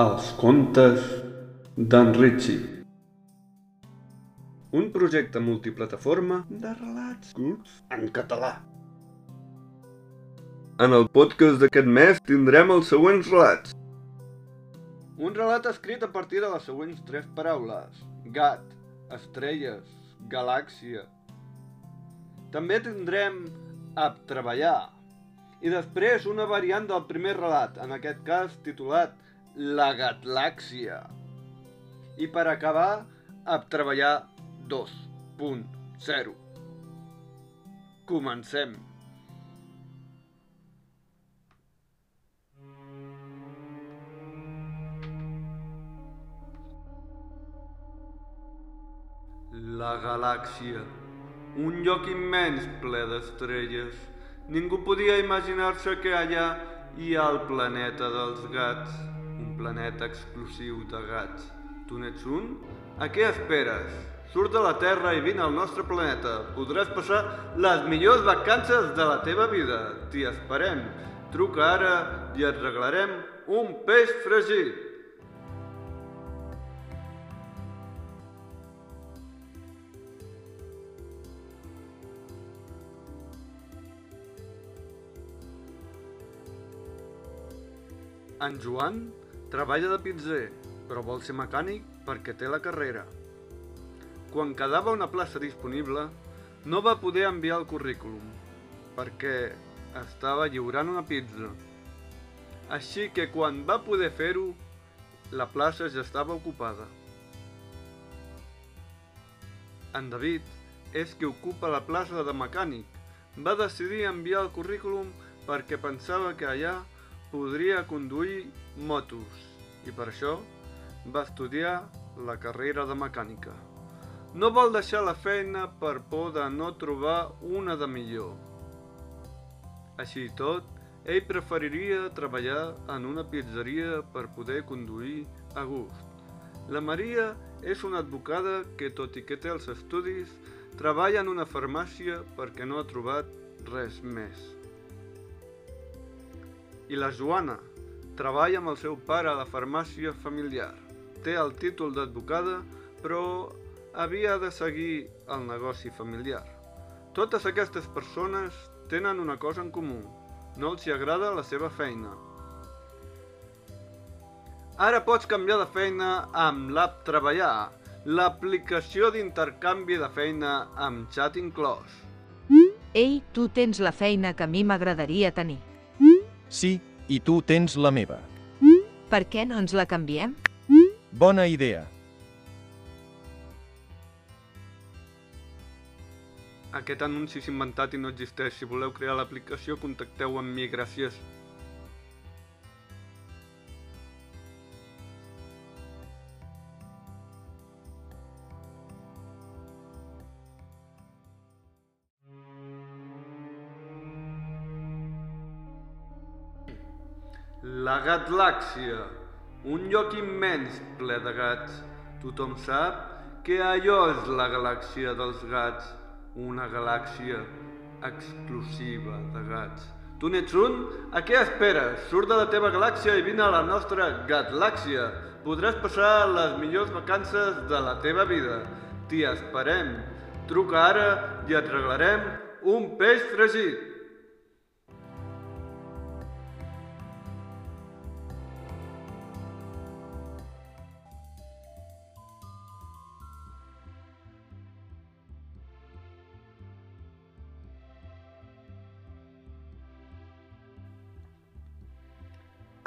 Els contes d'en Ritchie. Un projecte multiplataforma de relats curts en català. En el podcast d'aquest mes tindrem els següents relats. Un relat escrit a partir de les següents tres paraules. Gat, estrelles, galàxia. També tindrem ab treballar. I després una variant del primer relat, en aquest cas titulat La Gatlàxia. I per acabar, ab treballar 2.0. Comencem. La galàxia. Un lloc immens ple d'estrelles. Ningú podia imaginar-se que allà hi ha el planeta dels gats. Planeta exclusiu de gats. Tu n'ets un? A què esperes? Surt de la Terra i vine al nostre planeta. Podràs passar les millors vacances de la teva vida. T'hi esperem. Truca ara i et regalarem un peix fregit. En Joan treballa de pizzer, però vol ser mecànic perquè té la carrera. Quan quedava una plaça disponible, no va poder enviar el currículum, perquè estava lliurant una pizza. Així que quan va poder fer-ho, la plaça ja estava ocupada. En David és qui ocupa la plaça de mecànic. Va decidir enviar el currículum perquè pensava que allà podria conduir motos i per això va estudiar la carrera de mecànica. No vol deixar la feina per por de no trobar una de millor. Així i tot, ell preferiria treballar en una pizzeria per poder conduir a gust. La Maria és una advocada que, tot i que té els estudis, treballa en una farmàcia perquè no ha trobat res més. I la Joana treballa amb el seu pare a la farmàcia familiar. Té el títol d'advocada, però havia de seguir el negoci familiar. Totes aquestes persones tenen una cosa en comú. No els hi agrada la seva feina. Ara pots canviar de feina amb l'app Treballar, l'aplicació d'intercanvi de feina amb xat inclòs. Ei, tu tens la feina que a mi m'agradaria tenir. Sí, i tu tens la meva. Per què no ens la canviem? Bona idea. Aquest anunci és inventat i no existeix. Si voleu crear l'aplicació, contacteu amb mi. La Gatlàxia, un lloc immens ple de gats. Tothom sap que allò és la galàxia dels gats, una galàxia exclusiva de gats. Tu n'ets un? A què esperes? Surt de la teva galàxia i vine a la nostra Gatlàxia. Podràs passar les millors vacances de la teva vida. T'hi esperem. Truca ara i et regalarem un peix fregit.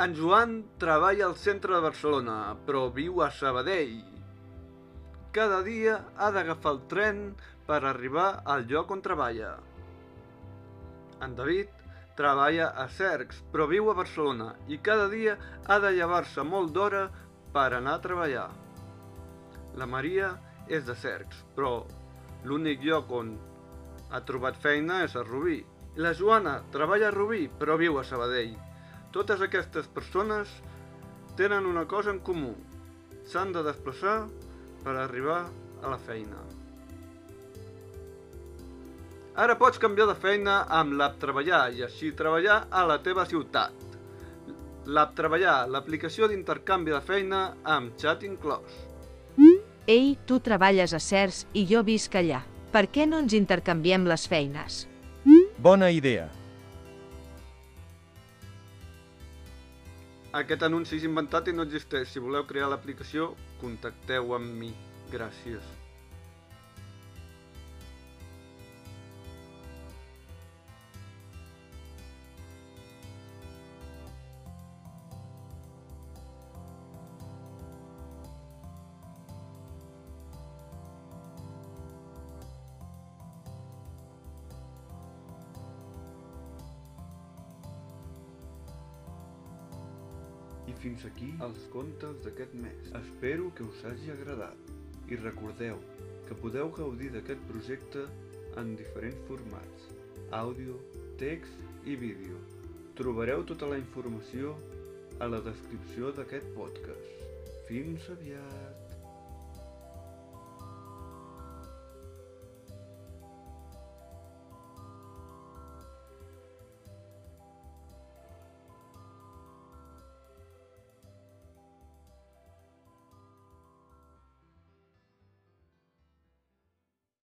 En Joan treballa al centre de Barcelona, però viu a Sabadell. Cada dia ha d'agafar el tren per arribar al lloc on treballa. En David treballa a Cercs, però viu a Barcelona i cada dia ha de llevar-se molt d'hora per anar a treballar. La Maria és de Cercs, però l'únic lloc on ha trobat feina és a Rubí. La Joana treballa a Rubí, però viu a Sabadell. Totes aquestes persones tenen una cosa en comú. S'han de desplaçar per arribar a la feina. Ara pots canviar de feina amb l'app Treballar i així treballar a la teva ciutat. L'app Treballar, l'aplicació d'intercanvi de feina amb xat inclòs. Ei, tu treballes a CERS i jo visc allà. Per què no ens intercanviem les feines? Bona idea. Aquest anunci és inventat i no existeix. Si voleu crear l'aplicació, contacteu amb mi. Gràcies. Fins aquí els contes d'aquest mes. Espero que us hagi agradat. I recordeu que podeu gaudir d'aquest projecte en diferents formats, àudio, text i vídeo. Trobareu tota la informació a la descripció d'aquest podcast. Fins aviat!